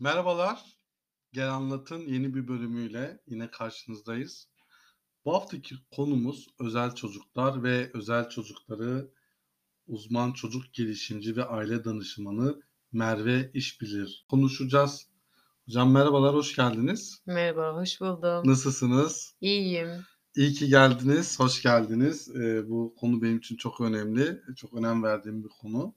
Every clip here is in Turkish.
Merhabalar. Gel Anlat'ın yeni bir bölümüyle yine karşınızdayız. Bu haftaki konumuz özel çocuklar ve özel çocukları uzman çocuk gelişimci ve aile danışmanı Merve İşbilir konuşacağız. Hocam merhabalar, hoş geldiniz. Merhaba, hoş buldum. Nasılsınız? İyiyim. İyi ki geldiniz, hoş geldiniz. Ee, bu konu benim için çok önemli, çok önem verdiğim bir konu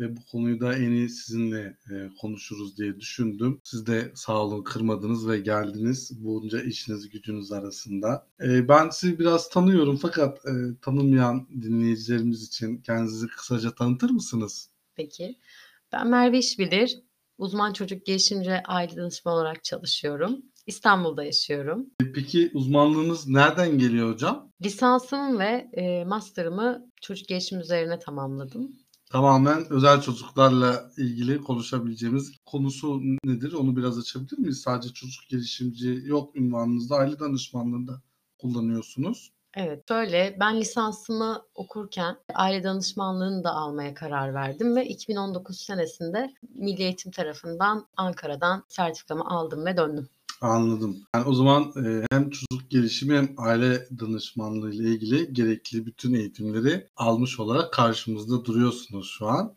ve bu konuyu da en iyi sizinle e, konuşuruz diye düşündüm. Siz de sağ olun kırmadınız ve geldiniz bunca işiniz gücünüz arasında. E, ben sizi biraz tanıyorum fakat e, tanımayan dinleyicilerimiz için kendinizi kısaca tanıtır mısınız? Peki. Ben Merve İşbilir. Uzman çocuk gelişimci aile danışmanı olarak çalışıyorum. İstanbul'da yaşıyorum. E, peki uzmanlığınız nereden geliyor hocam? Lisansımı ve e, master'ımı çocuk gelişim üzerine tamamladım. Tamamen özel çocuklarla ilgili konuşabileceğimiz konusu nedir? Onu biraz açabilir miyiz? Sadece çocuk gelişimci yok ünvanınızda, aile danışmanlığında kullanıyorsunuz. Evet, şöyle ben lisansımı okurken aile danışmanlığını da almaya karar verdim ve 2019 senesinde Milli Eğitim tarafından Ankara'dan sertifikamı aldım ve döndüm. Anladım. Yani o zaman e, hem çocuk gelişimi hem aile danışmanlığı ile ilgili gerekli bütün eğitimleri almış olarak karşımızda duruyorsunuz şu an.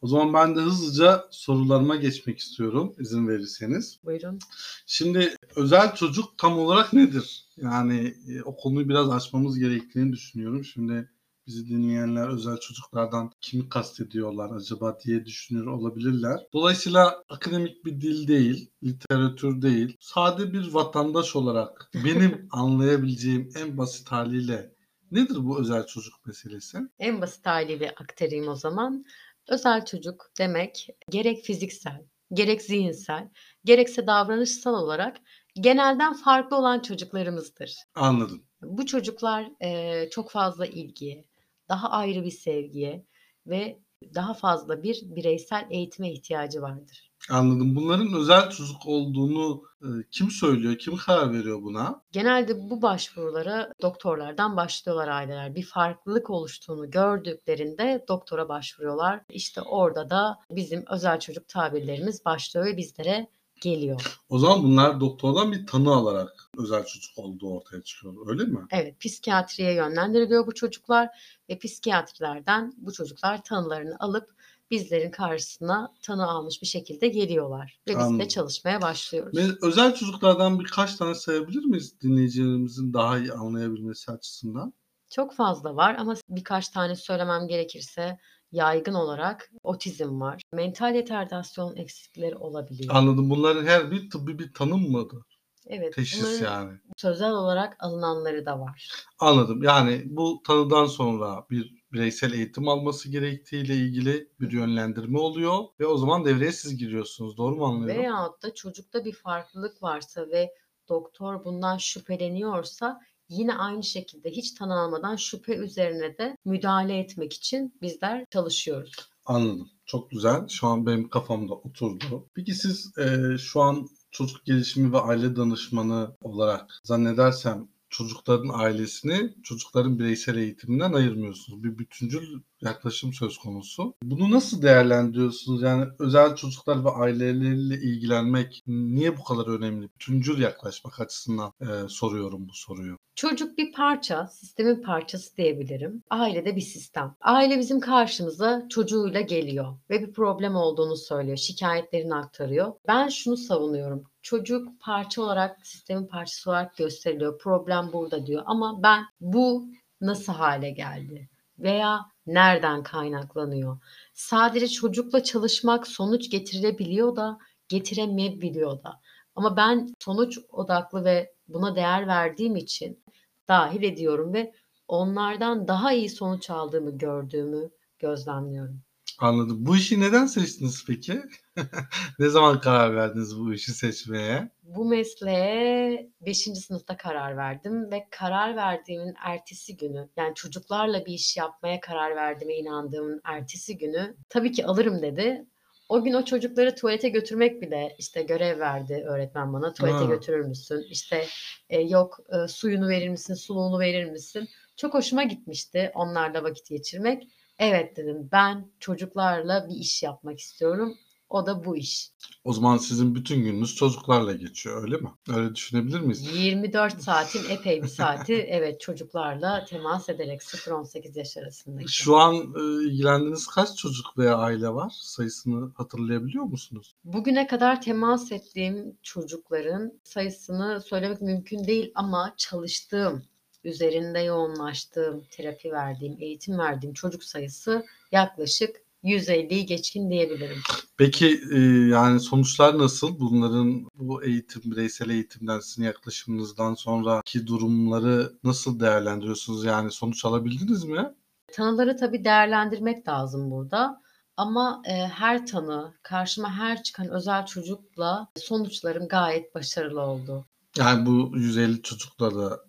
O zaman ben de hızlıca sorularıma geçmek istiyorum izin verirseniz. Buyurun. Şimdi özel çocuk tam olarak nedir? Yani e, o konuyu biraz açmamız gerektiğini düşünüyorum. Şimdi bizi dinleyenler özel çocuklardan kimi kastediyorlar acaba diye düşünüyor olabilirler. Dolayısıyla akademik bir dil değil, literatür değil, sade bir vatandaş olarak benim anlayabileceğim en basit haliyle nedir bu özel çocuk meselesi? En basit haliyle aktarayım o zaman. Özel çocuk demek gerek fiziksel, gerek zihinsel, gerekse davranışsal olarak genelden farklı olan çocuklarımızdır. Anladım. Bu çocuklar e, çok fazla ilgiye, daha ayrı bir sevgiye ve daha fazla bir bireysel eğitime ihtiyacı vardır. Anladım. Bunların özel çocuk olduğunu e, kim söylüyor? Kim karar veriyor buna? Genelde bu başvurulara doktorlardan başlıyorlar aileler. Bir farklılık oluştuğunu gördüklerinde doktora başvuruyorlar. İşte orada da bizim özel çocuk tabirlerimiz başlıyor ve bizlere geliyor. O zaman bunlar doktordan bir tanı alarak özel çocuk olduğu ortaya çıkıyor. Öyle mi? Evet, psikiyatriye yönlendiriliyor bu çocuklar ve psikiyatrilerden bu çocuklar tanılarını alıp bizlerin karşısına tanı almış bir şekilde geliyorlar ve biz Anladım. de çalışmaya başlıyoruz. Ve özel çocuklardan birkaç tane sayabilir miyiz dinleyicilerimizin daha iyi anlayabilmesi açısından? Çok fazla var ama birkaç tane söylemem gerekirse yaygın olarak otizm var. Mental retardasyon eksikleri olabiliyor. Anladım. Bunların her bir tıbbi bir tanım mıdır? Evet, Teşhis yani. sözel olarak alınanları da var. Anladım. Yani bu tanıdan sonra bir bireysel eğitim alması gerektiğiyle ilgili bir yönlendirme oluyor ve o zaman devreye siz giriyorsunuz. Doğru mu anlıyorum? Veyahut da çocukta bir farklılık varsa ve doktor bundan şüpheleniyorsa yine aynı şekilde hiç tanı almadan şüphe üzerine de müdahale etmek için bizler çalışıyoruz. Anladım. Çok güzel. Şu an benim kafamda oturdu. Peki siz e, şu an çocuk gelişimi ve aile danışmanı olarak zannedersem çocukların ailesini çocukların bireysel eğitiminden ayırmıyorsunuz. Bir bütüncül yaklaşım söz konusu. Bunu nasıl değerlendiriyorsunuz? Yani özel çocuklar ve aileleriyle ilgilenmek niye bu kadar önemli? Bütüncül yaklaşmak açısından e, soruyorum bu soruyu. Çocuk bir parça, sistemin parçası diyebilirim. Aile de bir sistem. Aile bizim karşımıza çocuğuyla geliyor ve bir problem olduğunu söylüyor, şikayetlerini aktarıyor. Ben şunu savunuyorum. Çocuk parça olarak, sistemin parçası olarak gösteriliyor. Problem burada diyor. Ama ben bu nasıl hale geldi? Veya nereden kaynaklanıyor? Sadece çocukla çalışmak sonuç getirebiliyor da getiremeyebiliyor da. Ama ben sonuç odaklı ve buna değer verdiğim için dahil ediyorum ve onlardan daha iyi sonuç aldığımı gördüğümü gözlemliyorum. Anladım. Bu işi neden seçtiniz peki? ne zaman karar verdiniz bu işi seçmeye? Bu mesleğe 5. sınıfta karar verdim ve karar verdiğimin ertesi günü yani çocuklarla bir iş yapmaya karar verdiğime inandığımın ertesi günü tabii ki alırım dedi. O gün o çocukları tuvalete götürmek bile işte görev verdi öğretmen bana. Tuvalete Ha. götürür müsün? İşte e, yok e, suyunu verir misin? Suluğunu verir misin? Çok hoşuma gitmişti onlarla vakit geçirmek. Evet dedim ben çocuklarla bir iş yapmak istiyorum. O da bu iş. O zaman sizin bütün gününüz çocuklarla geçiyor öyle mi? Öyle düşünebilir miyiz? 24 saatin epey bir saati evet çocuklarla temas ederek 0-18 yaş arasındaki. Şu an e, ilgilendiğiniz kaç çocuk veya aile var? Sayısını hatırlayabiliyor musunuz? Bugüne kadar temas ettiğim çocukların sayısını söylemek mümkün değil ama çalıştığım, üzerinde yoğunlaştığım, terapi verdiğim, eğitim verdiğim çocuk sayısı yaklaşık 150'yi geçkin diyebilirim. Peki e, yani sonuçlar nasıl? Bunların bu eğitim, bireysel eğitimden sizin yaklaşımınızdan sonraki durumları nasıl değerlendiriyorsunuz? Yani sonuç alabildiniz mi? Tanıları tabii değerlendirmek lazım burada. Ama e, her tanı, karşıma her çıkan özel çocukla sonuçlarım gayet başarılı oldu. Yani bu 150 çocuklarla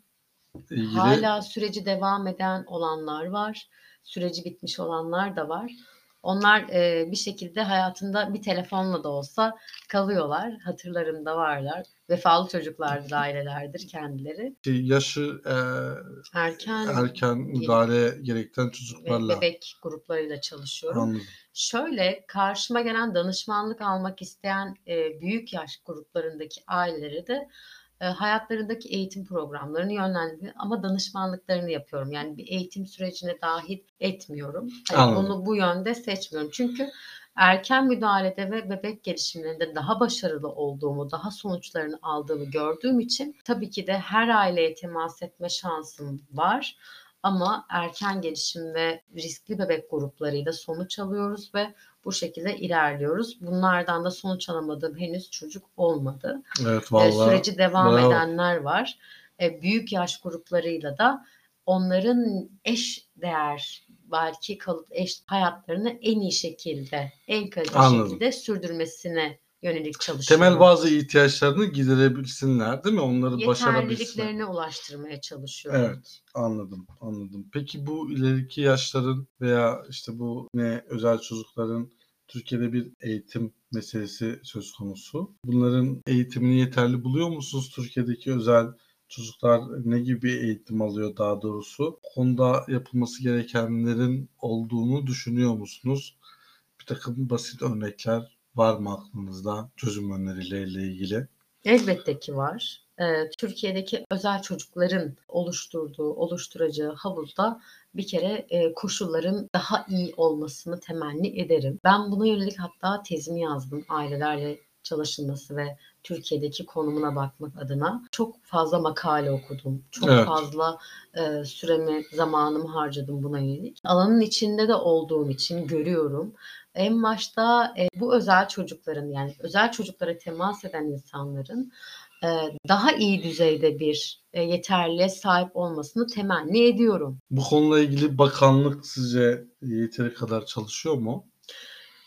ilgili Hala süreci devam eden olanlar var. Süreci bitmiş olanlar da var. Onlar e, bir şekilde hayatında bir telefonla da olsa kalıyorlar. Hatırlarımda varlar. Vefalı çocuklardır, ailelerdir kendileri. yaşı e, Erken erken müdahale gerektiren çocuklarla bebek gruplarıyla çalışıyorum. anladım. Şöyle karşıma gelen danışmanlık almak isteyen e, büyük yaş gruplarındaki ailelere de e, hayatlarındaki eğitim programlarını yönlendiriyorum ama danışmanlıklarını yapıyorum. Yani bir eğitim sürecine dahil etmiyorum. Anladım. onu bu yönde seçmiyorum. Çünkü erken müdahalede ve bebek gelişimlerinde daha başarılı olduğumu, daha sonuçlarını aldığımı gördüğüm için tabii ki de her aileye temas etme şansım var. Ama erken gelişim ve riskli bebek gruplarıyla sonuç alıyoruz ve bu şekilde ilerliyoruz. Bunlardan da sonuç alamadığım henüz çocuk olmadı. Evet E, vallahi süreci devam bravo. edenler var. E, büyük yaş gruplarıyla da onların eş değer belki kalıp eş hayatlarını en iyi şekilde, en kaliteli Anladım. şekilde sürdürmesine yönelik çalışıyorum. temel bazı ihtiyaçlarını giderebilsinler değil mi? Onları başarabilsinler. yeterliliklerine ulaştırmaya çalışıyorum. Evet, anladım, anladım. Peki bu ileriki yaşların veya işte bu ne özel çocukların Türkiye'de bir eğitim meselesi söz konusu. Bunların eğitimini yeterli buluyor musunuz? Türkiye'deki özel çocuklar ne gibi eğitim alıyor daha doğrusu? Konuda yapılması gerekenlerin olduğunu düşünüyor musunuz? Bir takım basit örnekler var mı aklınızda çözüm önerileriyle ilgili? Elbette ki var. Ee, Türkiye'deki özel çocukların oluşturduğu, oluşturacağı havuzda bir kere e, koşulların daha iyi olmasını temenni ederim. Ben buna yönelik hatta tezimi yazdım ailelerle çalışılması ve Türkiye'deki konumuna bakmak adına. Çok fazla makale okudum. Çok Evet. fazla e, süremi, zamanımı harcadım buna yönelik. Alanın içinde de olduğum için görüyorum. En başta e, bu özel çocukların yani özel çocuklara temas eden insanların e, daha iyi düzeyde bir e, yeterliğe sahip olmasını temenni ediyorum. Bu konuyla ilgili bakanlık sizce yeteri kadar çalışıyor mu?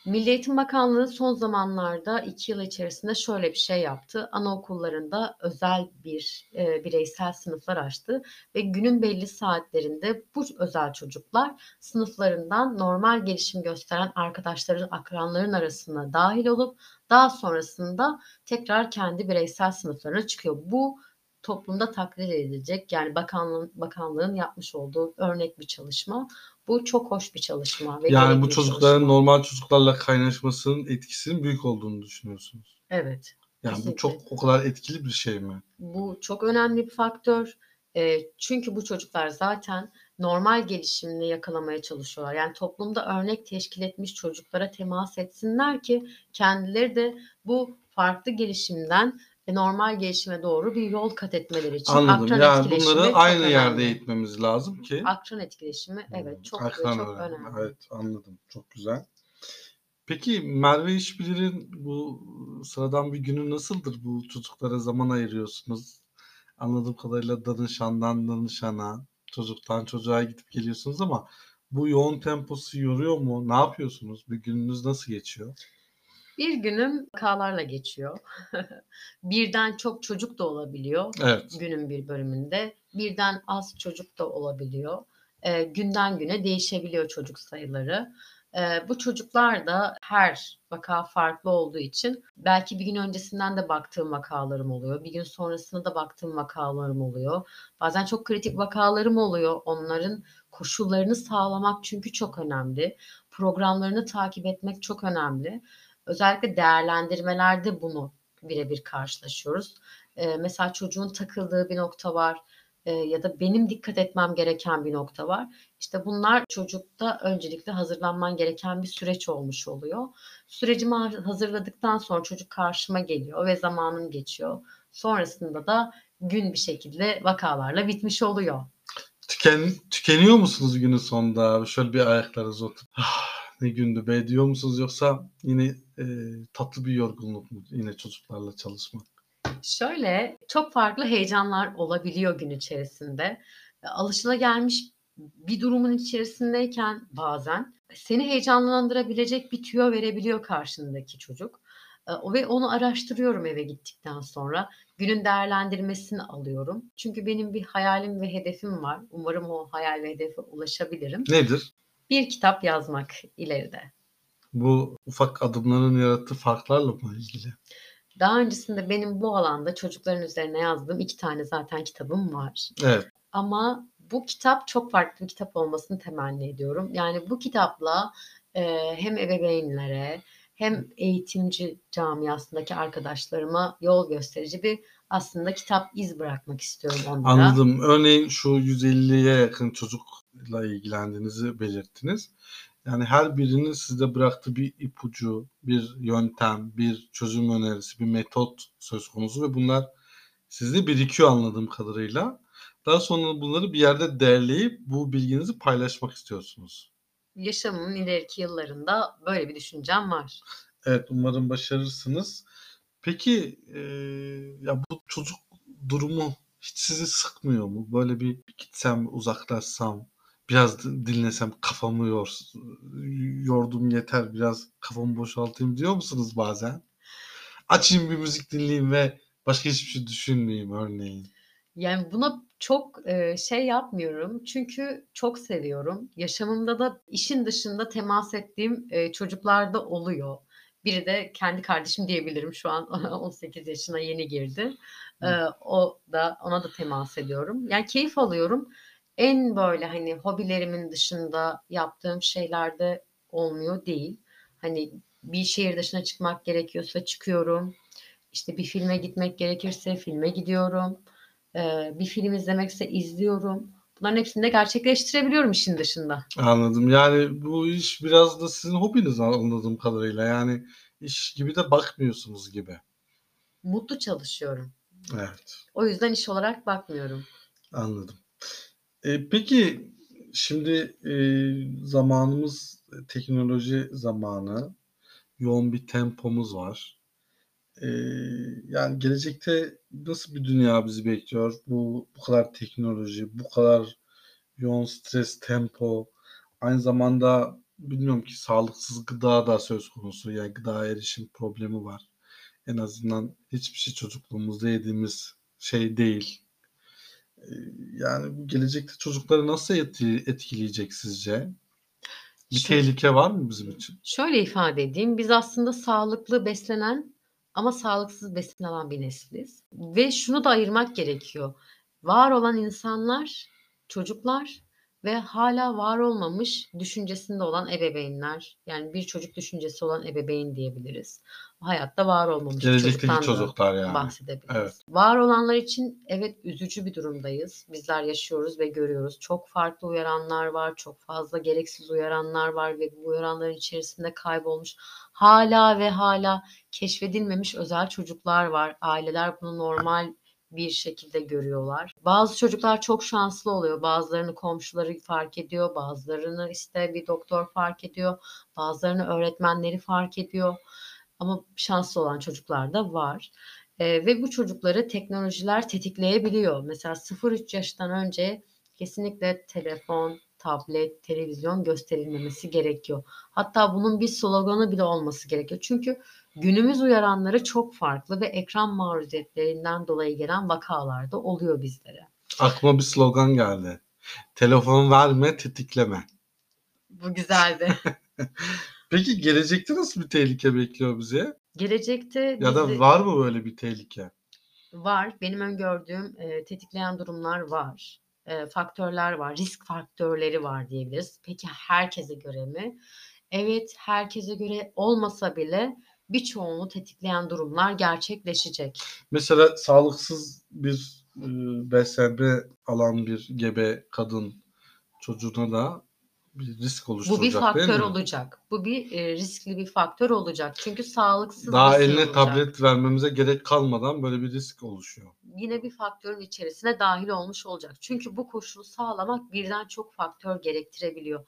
Milli Eğitim Bakanlığı son zamanlarda iki yıl içerisinde şöyle bir şey yaptı. Anaokullarında özel bir e, bireysel sınıflar açtı ve günün belli saatlerinde bu özel çocuklar sınıflarından normal gelişim gösteren arkadaşların, akranların arasına dahil olup daha sonrasında tekrar kendi bireysel sınıflarına çıkıyor. Bu toplumda takdir edilecek yani bakanlığın, bakanlığın yapmış olduğu örnek bir çalışma. Bu çok hoş bir çalışma. Ve Yani bu çocukların çalışma. normal çocuklarla kaynaşmasının etkisinin büyük olduğunu düşünüyorsunuz. Evet. Yani bu çok o kadar etkili bir şey mi? Bu çok önemli bir faktör. E, çünkü bu çocuklar zaten normal gelişimini yakalamaya çalışıyorlar. Yani toplumda örnek teşkil etmiş çocuklara temas etsinler ki kendileri de bu farklı gelişimden normal gelişime doğru bir yol kat etmeleri için Anladım. akran Yani bunları çok aynı önemli. yerde eğitmemiz lazım ki. Akran etkileşimi evet Hmm, çok ve akran çok önemli. önemli. Evet anladım. Çok güzel. Peki Merve İşbilir'in bu sıradan bir günü nasıldır? Bu çocuklara zaman ayırıyorsunuz. Anladığım kadarıyla danışandan danışana, çocuktan çocuğa gidip geliyorsunuz ama bu yoğun temposu yoruyor mu? Ne yapıyorsunuz? Bir gününüz nasıl geçiyor? Bir günüm vakalarla geçiyor. Birden çok çocuk da olabiliyor. Evet. günün bir bölümünde. Birden az çocuk da olabiliyor. Ee, günden güne değişebiliyor çocuk sayıları. Ee, bu çocuklar da her vaka farklı olduğu için belki bir gün öncesinden de baktığım vakalarım oluyor. Bir gün sonrasında da baktığım vakalarım oluyor. Bazen çok kritik vakalarım oluyor. Onların koşullarını sağlamak çünkü çok önemli. Programlarını takip etmek çok önemli. Özellikle değerlendirmelerde bunu birebir karşılaşıyoruz. Eee, mesela çocuğun takıldığı bir nokta var, eee, ya da benim dikkat etmem gereken bir nokta var. İşte bunlar çocukta öncelikle hazırlanman gereken bir süreç olmuş oluyor. Sürecimi ha hazırladıktan sonra çocuk karşıma geliyor ve zamanım geçiyor. Sonrasında da gün bir şekilde vakalarla bitmiş oluyor. Tüken tükeniyor musunuz günün sonunda abi? Şöyle bir ayaklarınızı oturup "Ah, ne gündü be diyor musunuz yoksa yine eee, tatlı bir yorgunluk mu yine çocuklarla çalışmak? Şöyle, çok farklı heyecanlar olabiliyor gün içerisinde. Eee, alışılagelmiş bir durumun içerisindeyken bazen seni heyecanlandırabilecek bir tüyo verebiliyor karşındaki çocuk. O ve onu araştırıyorum eve gittikten sonra. Günün değerlendirmesini alıyorum. Çünkü benim bir hayalim ve hedefim var. Umarım o hayal ve hedefe ulaşabilirim. Nedir? Bir kitap yazmak ileride. Bu ufak adımların yarattığı farklarla mı ilgili? Daha öncesinde benim bu alanda çocukların üzerine yazdığım 2 tane zaten kitabım var. Evet. Ama bu kitap çok farklı bir kitap olmasını temenni ediyorum. Yani bu kitapla, eee, hem ebeveynlere hem eğitimci camiasındaki arkadaşlarıma yol gösterici bir aslında kitap iz bırakmak istiyorum onlara. Anladım. Örneğin şu 150'ye yakın çocukla ilgilendiğinizi belirttiniz. Yani her birinin size bıraktığı bir ipucu, bir yöntem, bir çözüm önerisi, bir metot söz konusu ve bunlar sizde birikiyor anladığım kadarıyla. Daha sonra bunları bir yerde derleyip bu bilginizi paylaşmak istiyorsunuz. Yaşamımın ileriki yıllarında böyle bir düşüncem var. Evet, umarım başarırsınız. Peki, eee, ya bu çocuk durumu hiç sizi sıkmıyor mu? Böyle bir gitsem, uzaklaşsam, biraz dinlesem, kafamı yors yordum yeter, biraz kafamı boşaltayım diyor musunuz bazen? Açayım bir müzik dinleyeyim ve başka hiçbir şey düşünmeyeyim örneğin. Yani buna çok, eee, şey yapmıyorum çünkü çok seviyorum. Yaşamımda da işin dışında temas ettiğim, eee, çocuklar da oluyor. Biri de kendi kardeşim diyebilirim şu an 18 yaşına yeni girdi. Eee, o da ona da temas ediyorum. Yani keyif alıyorum. En böyle, hani, hobilerimin dışında yaptığım şeyler de olmuyor değil. Hani, bir şehir dışına çıkmak gerekiyorsa çıkıyorum. İşte bir filme gitmek gerekirse filme gidiyorum. Eee, bir film izlemekse izliyorum. Bunların hepsini de gerçekleştirebiliyorum işin dışında. Anladım. Yani bu iş biraz da sizin hobiniz anladığım kadarıyla. Yani iş gibi de bakmıyorsunuz gibi. Mutlu çalışıyorum. Evet. O yüzden iş olarak bakmıyorum. Anladım. Eee, peki şimdi, eee, zamanımız teknoloji zamanı. Yoğun bir tempomuz var. Eee, yani gelecekte nasıl bir dünya bizi bekliyor? Bu bu kadar teknoloji, bu kadar yoğun stres, tempo, aynı zamanda bilmiyorum ki sağlıksız gıda da söz konusu. Yani gıdaya erişim problemi var. En azından hiçbir şey çocukluğumuzda yediğimiz şey değil. Eee, yani bu gelecekte çocukları nasıl etki etkileyecek sizce? Bir Şu tehlike var mı bizim için? Şöyle ifade edeyim, biz aslında sağlıklı beslenen ama sağlıksız beslenen bir nesiliz ve şunu da ayırmak gerekiyor. Var olan insanlar, çocuklar ve hâlâ var olmamış düşüncesinde olan ebeveynler. Yani bir çocuk düşüncesi olan ebeveyn diyebiliriz. Hayatta var olmamış çocuktan çocuklar yani. Evet. bahsedebiliriz. Var olanlar için evet üzücü bir durumdayız. Bizler yaşıyoruz ve görüyoruz. Çok farklı uyaranlar var, çok fazla gereksiz uyaranlar var ve bu uyaranların içerisinde kaybolmuş, hâlâ ve hâlâ keşfedilmemiş özel çocuklar var. Aileler bunu normal bir şekilde görüyorlar. Bazı çocuklar çok şanslı oluyor. Bazılarını komşuları fark ediyor, bazılarını, işte, bir doktor fark ediyor, bazılarını öğretmenleri fark ediyor ama şanslı olan çocuklar da var. Eee, ve bu çocukları teknolojiler tetikleyebiliyor. Mesela 0-3 yaştan önce kesinlikle telefon, tablet, televizyon gösterilmemesi gerekiyor. Hatta bunun bir sloganı bile olması gerekiyor. Çünkü günümüz uyaranları çok farklı ve ekran maruziyetlerinden dolayı gelen vakalar da oluyor bizlere. Aklıma bir slogan geldi. Telefon verme, tetikleme. Bu güzeldi. Peki gelecekte nasıl bir tehlike bekliyor bizi? Gelecekte Ya da bizi var mı böyle bir tehlike? Var. Benim öngördüğüm, eee, tetikleyen durumlar var. Eee, faktörler var, risk faktörleri var diyebiliriz. Peki herkese göre mi? Evet, herkese göre olmasa bile birçoğunu tetikleyen durumlar gerçekleşecek. Mesela sağlıksız bir e, beslenme alan bir gebe kadın çocuğuna da bir risk Bu oluşturacak bir değil faktör mi? olacak. Bu bir e, riskli bir faktör olacak. Çünkü sağlıksız Daha besin eline olacak. tablet vermemize gerek kalmadan böyle bir risk oluşuyor. Yine bir faktörün içerisine dahil olmuş olacak. Çünkü bu koşulu sağlamak birden çok faktör gerektirebiliyor.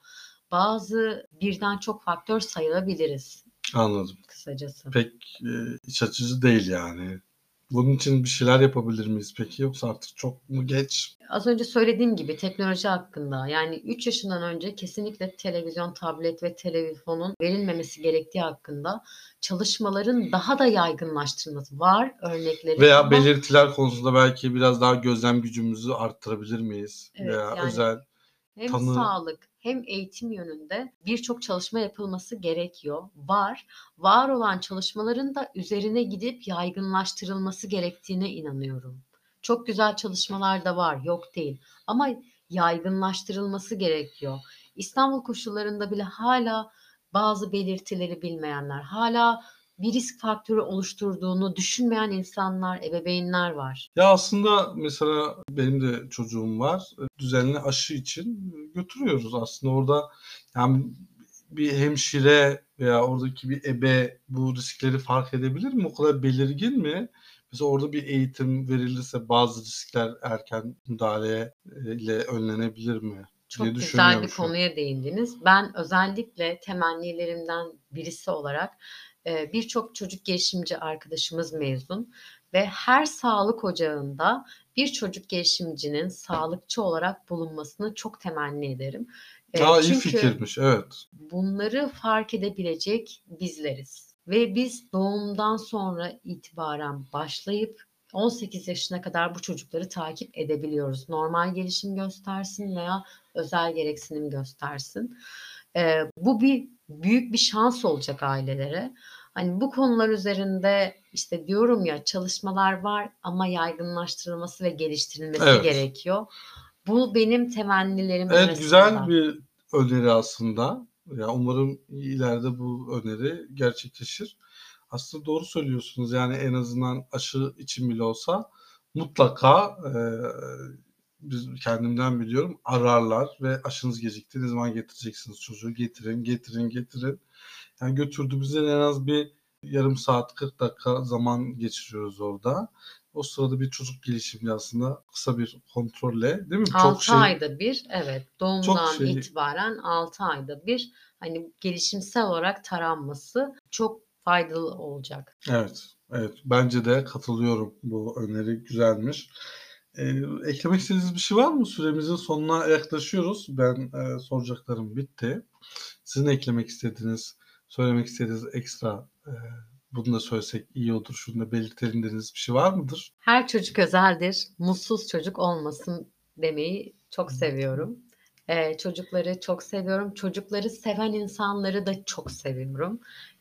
Bazı birden çok faktör sayabiliriz Anladım. kısacası. Pek e, iç açıcı değil yani. Bunun için bir şeyler yapabilir miyiz peki yoksa artık çok mu geç? Az önce söylediğim gibi teknoloji hakkında yani 3 yaşından önce kesinlikle televizyon, tablet ve telefonun verilmemesi gerektiği hakkında çalışmaların daha da yaygınlaştırılması var örnekleri. Veya ama belirtiler konusunda belki biraz daha gözlem gücümüzü arttırabilir miyiz? Evet, Veya yani özel hem tanı- sağlık hem eğitim yönünde birçok çalışma yapılması gerekiyor. Var. Var olan çalışmaların da üzerine gidip yaygınlaştırılması gerektiğine inanıyorum. Çok güzel çalışmalar da var, yok değil. Ama yaygınlaştırılması gerekiyor. İstanbul koşullarında bile hala bazı belirtileri bilmeyenler, hala bir risk faktörü oluşturduğunu düşünmeyen insanlar, ebeveynler var. Ya aslında mesela benim de çocuğum var. Düzenli aşı için götürüyoruz aslında orada yani bir hemşire veya oradaki bir ebe bu riskleri fark edebilir mi? O kadar belirgin mi? Mesela orada bir eğitim verilirse bazı riskler erken müdahale ile önlenebilir mi? Çok diye güzel bir konuya değindiniz. Ben özellikle temennilerimden birisi olarak e, birçok çocuk gelişimci arkadaşımız mezun ve her sağlık ocağında bir çocuk gelişimcinin sağlıkçı olarak bulunmasını çok temenni ederim. E, Aa, iyi çünkü fikirmiş evet. bunları fark edebilecek bizleriz. Ve biz doğumdan sonra itibaren başlayıp 18 yaşına kadar bu çocukları takip edebiliyoruz. Normal gelişim göstersin veya özel gereksinim göstersin. Ee, bu bir büyük bir şans olacak ailelere. Hani bu konular üzerinde işte diyorum ya çalışmalar var ama yaygınlaştırılması ve geliştirilmesi Evet. gerekiyor. Bu benim temennilerim Evet arasında. güzel bir öneri aslında. Ya umarım ileride bu öneri gerçekleşir. Aslında doğru söylüyorsunuz. Yani en azından aşı için bile olsa mutlaka e, biz kendimden biliyorum ararlar ve aşınız gecikti. Ne zaman getireceksiniz çocuğu? Getirin, getirin, getirin. Yani götürdüğümüzde en az bir yarım saat 40 dakika zaman geçiriyoruz orada. O sırada bir çocuk gelişimci aslında kısa bir kontrolle değil mi? 6 ayda bir evet doğumdan şey- itibaren 6 ayda bir hani gelişimsel olarak taranması çok faydalı olacak. Evet, evet. Bence de katılıyorum. Bu öneri güzelmiş. Ee, eklemek istediğiniz bir şey var mı? Süremizin sonuna yaklaşıyoruz. Ben e, soracaklarım bitti. Sizin eklemek istediğiniz, söylemek istediğiniz ekstra e, bunu da söylesek iyi olur. Şunu da belirtelim dediğiniz bir şey var mıdır? Her çocuk özeldir. Mutsuz çocuk olmasın demeyi çok seviyorum. Ee, çocukları çok seviyorum. Çocukları seven insanları da çok seviyorum.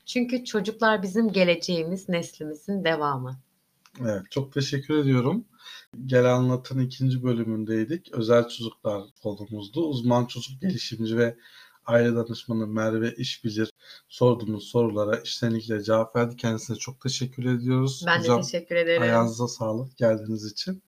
Çünkü çocuklar bizim geleceğimiz, neslimizin devamı. Evet, çok teşekkür ediyorum. Gel Anlat'ın ikinci bölümündeydik. Özel çocuklar konumuzdu. Uzman çocuk gelişimci ve aile danışmanı Merve İşbilir sorduğumuz sorulara içtenlikle cevap verdi. Kendisine çok teşekkür ediyoruz. Ben Hocam, de teşekkür ederim. ayağınıza sağlık geldiğiniz için.